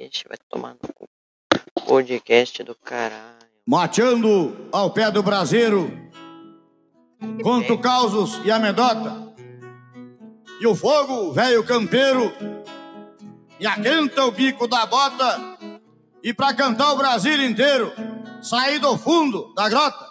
podcast, vai tomar no cu. Podcast do caralho. Mateando ao pé do braseiro, conto causos e amedota. E o fogo, velho campeiro, e aquenta o bico da bota. E pra cantar o Brasil inteiro, sair do fundo da grota.